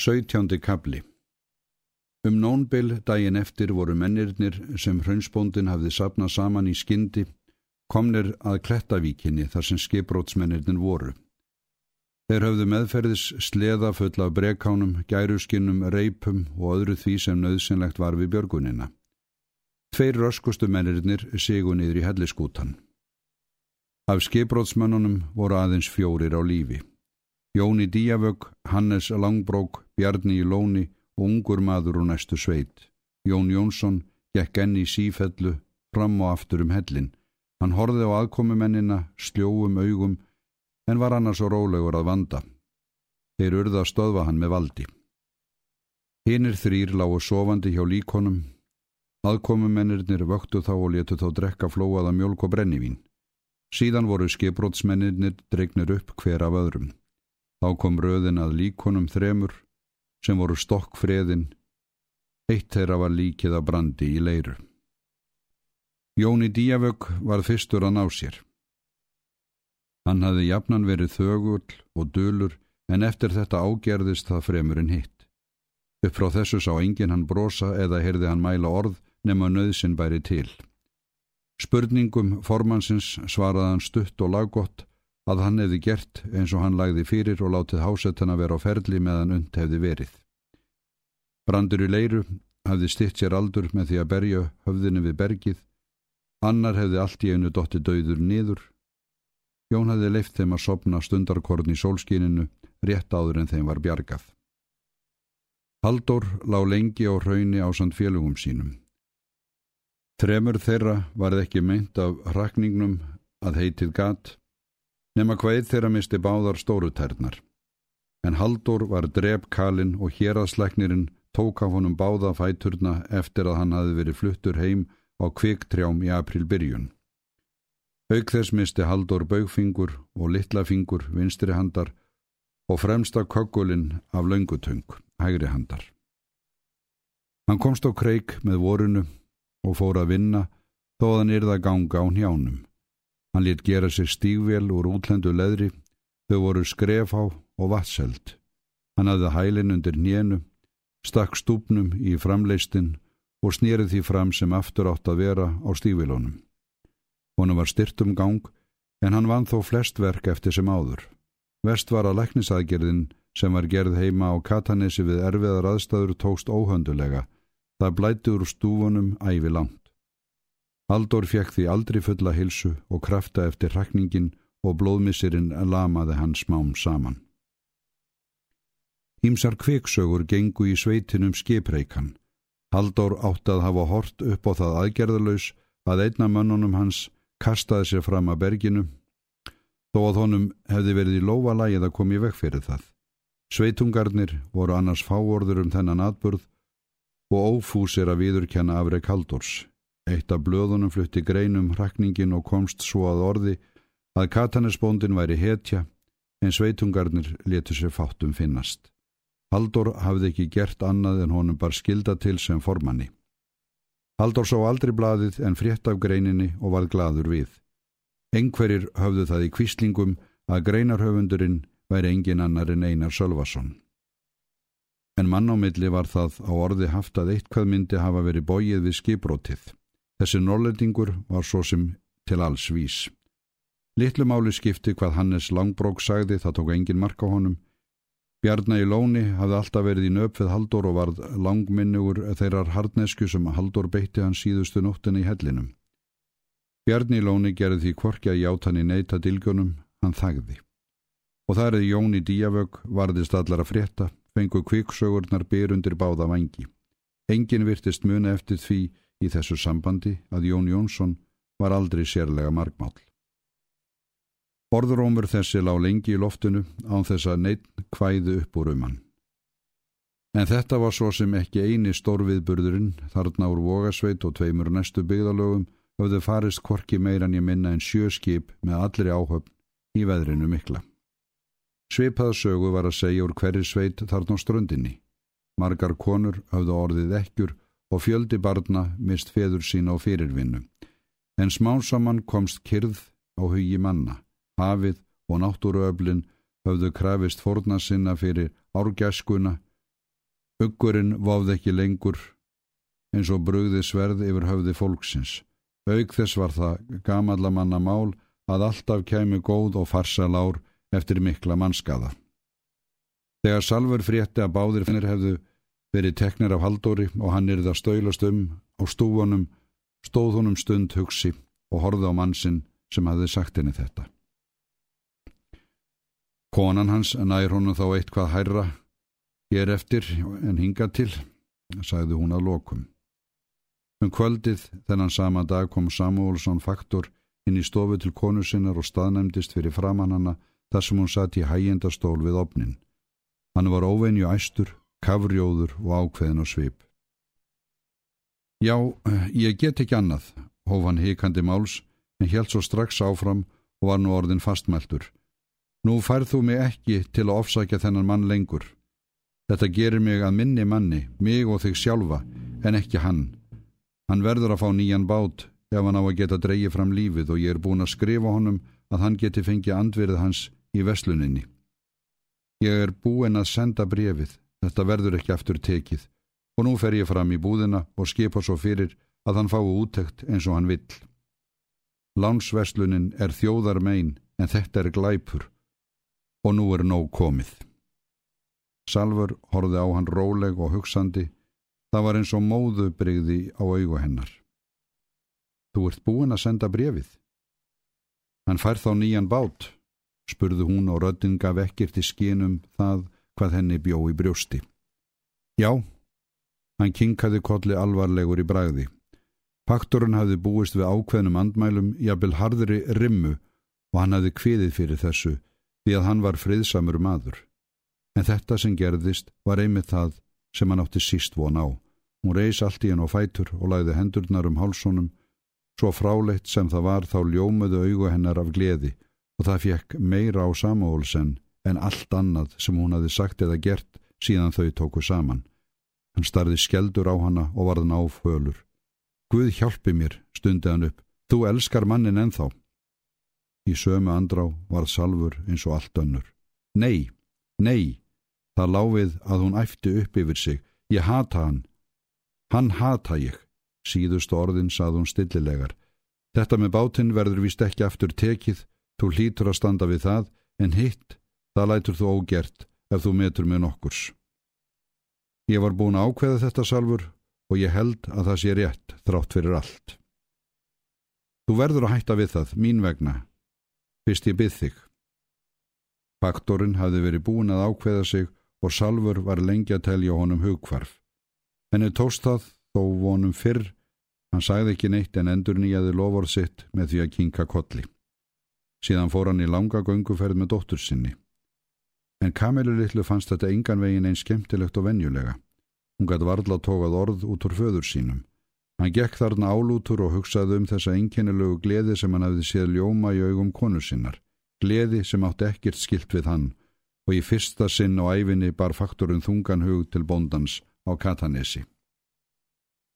Sautjándi kabli Um nónbil daginn eftir voru mennirnir sem hraunsbóndin hafði sapnað saman í skyndi komnir að Klettavíkinni þar sem skiprótsmennirnir voru. Þeir höfðu meðferðis sleða full af brekánum, gæruskinnum, reipum og öðru því sem nöðsynlegt var við björgunina. Tveir röskustu mennirnir sigu niður í helliskútan. Af skiprótsmennunum voru aðeins fjórir á lífi. Jóni Díavögg, Hannes Langbrók, Bjarni í Lóni og ungur maður úr næstu sveit. Jón Jónsson gekk enn í sífellu, fram og aftur um hellin. Hann horfið á aðkomumennina, sljóum augum, en var annars svo rólegur að vanda. Þeir urða að stöðva hann með valdi. Hinnir þrýr lágu sofandi hjá líkonum. Aðkomumennirnir vöktu þá og letu þá drekka flóaða mjölk og brennivín. Síðan voru skiprótsmennirnir dregnir upp hver af öðrum. Þá kom röðin að líkonum þremur sem voru stokkfreðin, eitt þeirra var líkið að brandi í leiru. Jóni Díavögg var fyrstur að ná sér. Hann hafði jafnan verið þögull og dölur en eftir þetta ágerðist það fremurinn hitt. Upp frá þessu sá enginn hann brosa eða heyrði hann mæla orð nema nöðsin bæri til. Spurningum formansins svaraði hann stutt og laggott að hann hefði gert eins og hann lagði fyrir og látið hásettana vera á ferli meðan und hefði verið. Brandur í leiru hafði stitt sér aldur með því að berja höfðinu við bergið, annar hefði allt í einu dotti döður niður. Jón hefði leift þeim að sopna stundarkorn í sólskíninu rétt áður en þeim var bjargað. Haldur lág lengi á hrauni á sand félugum sínum. Tremur þeirra varð ekki meint af rakningnum að heitið gat nema hvaðið þeirra misti báðar stórutærnar. En Haldur var drepkalinn og héraðsleiknirinn tók af honum báða fæturna eftir að hann hafi verið fluttur heim á kviktrjám í april byrjun. Auk þess misti Haldur baugfingur og litlafingur vinstri handar og fremsta köggulinn af laungutöng, hægri handar. Hann komst á kreik með vorunu og fór að vinna þó að hann yrða ganga á njánum. Hann létt gera sér stígvél úr útlendu leðri, þau voru skrefhá og vatselt. Hann hafði hælinn undir njénu, stakk stúpnum í framleistin og snýrið því fram sem aftur átt að vera á stígvélunum. Honum var styrt um gang, en hann vann þó flest verk eftir sem áður. Vest var að læknisaðgerðin sem var gerð heima á Katanesi við erfiðar aðstæður tókst óhöndulega. Það blætti úr stúfunum ævi langt. Haldur fekk því aldrei fulla hilsu og krafta eftir hrakningin og blóðmissirinn lamaði hans smám saman. Ímsar kviksögur gengu í sveitinum skipreikan. Haldur átt að hafa hort upp á það aðgerðalös að einna mönnunum hans kastaði sér fram að berginu þó að honum hefði verið í lofa lagið að koma í vekk fyrir það. Sveitungarnir voru annars fáorður um þennan atburð og ófúsir að viðurkenna afreg Haldurs. Eitt af blöðunum flutti greinum hrakningin og komst svo að orði að katanesbóndin væri hetja en sveitungarnir letur sér fátum finnast. Haldur hafði ekki gert annað en honum bar skilda til sem formanni. Haldur sá aldrei blaðið en frétt af greininni og var gladur við. Engverir höfðu það í kvíslingum að greinarhöfundurinn væri engin annar en Einar Sölvason. En mann á milli var það á orði haft að eitthvað myndi hafa verið bóið við skiprótið. Þessi norlendingur var svo sem til alls vís. Littlu máli skipti hvað Hannes Langbrók sagði, það tók engin mark á honum. Bjarnar í Lóni hafði alltaf verið í nöpfið Haldur og varð langminnugur þeirrar hardnesku sem Haldur beitti hans síðustu nóttina í hellinum. Bjarni í Lóni gerði því kvorkja játt hann í neyta dilgjónum, hann þagði. Og það erði Jóni Díavögg varðist allar að frétta, fengu kviksögurnar byr undir báða vangi. Engin virtist muna eftir því í þessu sambandi að Jón Jónsson var aldrei sérlega margmál. Orðurómur þessi lág lengi í loftinu án þess að neitt hvæðu upp úr um hann. En þetta var svo sem ekki eini stórviðburðurinn þarna úr Vogasveit og tveimur næstu byggðalögum höfðu farist korki meirann í minna en sjö skip með allri áhöfn í veðrinu mikla. Sveipaða sögu var að segja úr hverju sveit þarna á ströndinni. Margar konur höfðu orðið ekkjur og fjöldi barna mist feður sína á fyrirvinnu. En smásamann komst kyrð á hugi manna, hafið og náttúruöflin höfðu krafist forna sinna fyrir árgjaskuna Uggurinn váði ekki lengur eins og brugði sverð yfir höfði fólksins. Aug þess var það gamallamanna mál að alltaf kæmi góð og farsal ár eftir mikla mannskaða. Þegar Salfur frétti að báðir finnir hefðu verið teknir af Haldóri og hann yrði að stöylast um á stúfunum, stóð honum stund hugsi og horði á mannsinn sem hafði sagt henni þetta. Konan hans nær honum þá eitthvað hærra, ég er eftir en hinga til, sagði hún að lokum. Um kvöldið þennan sama dag kom Samuelsson faktor inn í stofu til konu sinnar og staðnæmdist fyrir framannana þar sem hún satt í hægjendastól við opnin. Hann var óvenju æstur, kafrjóður og ákveðin á svip. Já, ég get ekki annað, hóf hann hikandi máls, en held svo strax áfram og var nú orðin fastmæltur. Nú færð þú mig ekki til að ofsækja þennan mann lengur. Þetta gerir mig að minni manni, mig og þig sjálfa, en ekki hann. Hann verður að fá nýjan bát ef hann á að geta dreyið fram lífið og ég er búin að skrifa honum að hann geti fengið andverið hans í vesluninni. Ég er búin að senda brefið, þetta verður ekki aftur tekið og nú fer ég fram í búðina og skipa svo fyrir að hann fái úttekt eins og hann vill. Lánsveslunin er þjóðar megin en þetta er glæpur og nú er nóg komið. Salfur horfið á hann róleg og hugsandi Það var eins og móðu breyði á augu hennar. Þú ert búin að senda brefið. Hann fær þá nýjan bát, spurðu hún og röddin gaf ekkert í skínum það hvað henni bjó í brjósti. Já, hann kinkaði kolli alvarlegur í bræði. Paktorinn hafði búist við ákveðnum andmælum jafnvel harðri rimmu og hann hafði kviðið fyrir þessu því að hann var friðsamur maður. En þetta sem gerðist var einmitt það sem hann átti síst von á. Hún reys allt í henn á fætur og lagði hendurnar um hálsónum. Svo fráleitt sem það var þá ljómuðu augu hennar af gleði og það fekk meira á samóhulsen en allt annað sem hún hafi sagt eða gert síðan þau tóku saman. Hann starði skeldur á hana og varðan áfölur. Guð hjálpi mér, stundi hann upp. Þú elskar mannin enþá. Í sömu andrá varð salfur eins og allt önnur. Nei, nei, Það láfið að hún æfti upp yfir sig. Ég hata hann. Hann hata ég. Síðust orðin sað hún stillilegar. Þetta með bátinn verður vist ekki aftur tekið. Þú hlýtur að standa við það, en hitt, það lætur þú ógert ef þú metur með nokkurs. Ég var búin að ákveða þetta salfur og ég held að það sé rétt þrátt fyrir allt. Þú verður að hætta við það, mín vegna. Fyrst ég byð þig. Faktorinn hafði verið búin að ákveða sig og Salfur var lengi að telja honum hugkvarf. Henni tóst það þó vonum fyrr, hann sagði ekki neitt en endur nýjaði lofórð sitt með því að kinka kolli. Síðan fór hann í langa gönguferð með dóttur sinni. En Kamilu litlu fannst þetta engan vegin einn skemmtilegt og venjulega. Hún gæti varðla tókað orð út úr föður sínum. Hann gekk þarna álútur og hugsaði um þessa einkennilegu gleði sem hann hafði séð ljóma í augum konu sinnar. Gleði sem átti ekkert skilt við hann og í fyrsta sinn á æfinni bar faktorinn þungan hug til bóndans á Katanesi.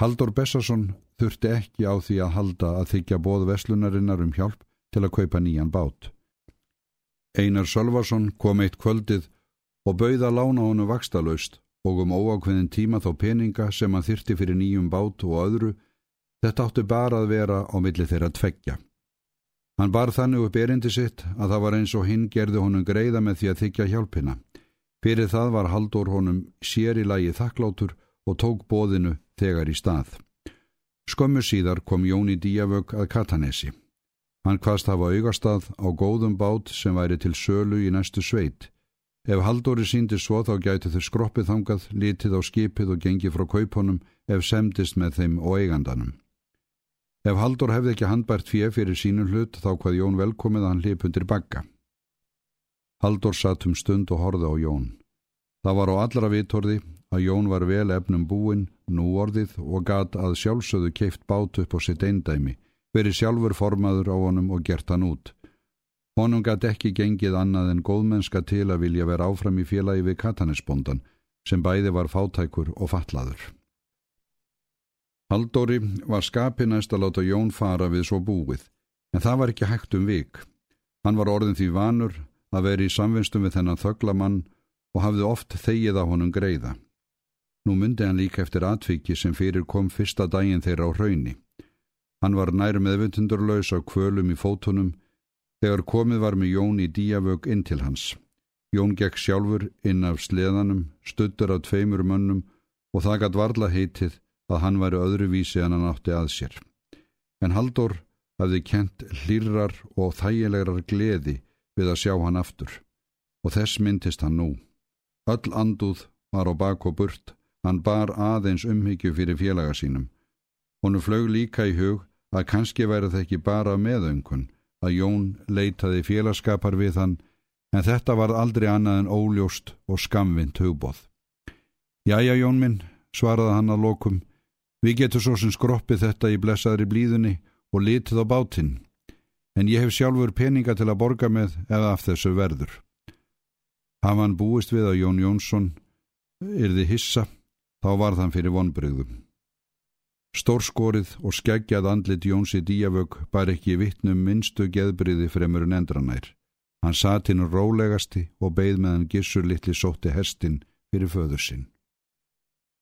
Haldur Bessarsson þurfti ekki á því að halda að þykja bóð veslunarinnar um hjálp til að kaupa nýjan bát. Einar Sölvarsson kom eitt kvöldið og bauða lána honu vakstalöst og um óákveðin tíma þá peninga sem hann þyrti fyrir nýjum bát og öðru, þetta átti bara að vera á milli þeirra tveggja. Hann bar þannig upp erindi sitt að það var eins og hinn gerði honum greiða með því að þykja hjálpina. Fyrir það var Haldur honum sér í lagi þakklátur og tók bóðinu þegar í stað. Skömmu síðar kom Jóni Díavög að Katanesi. Hann hvaðst hafa augastað á góðum bát sem væri til sölu í næstu sveit. Ef Haldóri síndi svo þá gæti þau skroppið þangað, litið á skipið og gengið frá kaupunum ef semdist með þeim og eigandanum. Ef Haldur hefði ekki handbært fjö fyrir sínum hlut þá hvað Jón velkomið að hann hlip undir bagga. Haldur satt um stund og horði á Jón. Það var á allra vitorði að Jón var vel efnum búinn, nú orðið og gat að sjálfsögðu keift bát upp á sitt eindæmi, verið sjálfur formaður á honum og gert hann út. Honum gat ekki gengið annað en góðmennska til að vilja vera áfram í félagi við katanesbondan sem bæði var fátækur og fatlaður. Haldóri var skapinæst að láta Jón fara við svo búið, en það var ekki hægt um vik. Hann var orðin því vanur að veri í samvinstum við þennan þöglamann og hafði oft þegið á honum greiða. Nú myndi hann líka eftir atviki sem fyrir kom fyrsta daginn þeirra á hrauni. Hann var nær meðvindundurlaus á kvölum í fótunum þegar komið var með Jón í díavög inn til hans. Jón gekk sjálfur inn af sleðanum, stuttur af tveimur mönnum og það gætt varla heitið að hann væri öðruvísi en hann átti að sér. En Haldur hafði kent hlýrar og þægilegar gleði við að sjá hann aftur og þess myndist hann nú. Öll anduð var á bak og burt, hann bar aðeins umhyggju fyrir félaga sínum. Honu flög líka í hug að kannski væri það ekki bara meðöngun að Jón leitaði félagskapar við hann en þetta var aldrei annað en óljóst og skamvind hugbóð. Jæja Jón minn, svaraði hann að lokum, við getum svo sem skroppið þetta í blessaðri blíðunni og litið á bátinn, en ég hef sjálfur peninga til að borga með eða af þessu verður. Haf hann búist við að Jón Jónsson yrði hissa, þá var þann fyrir vonbreyðum. Stórskorið og skeggjað andlit Jónsi Díavög bar ekki vittnum minnstu geðbriði fremur en endranær. Hann satt hinn rólegasti og beigð meðan gissur litli sótti hestin fyrir föður sinn.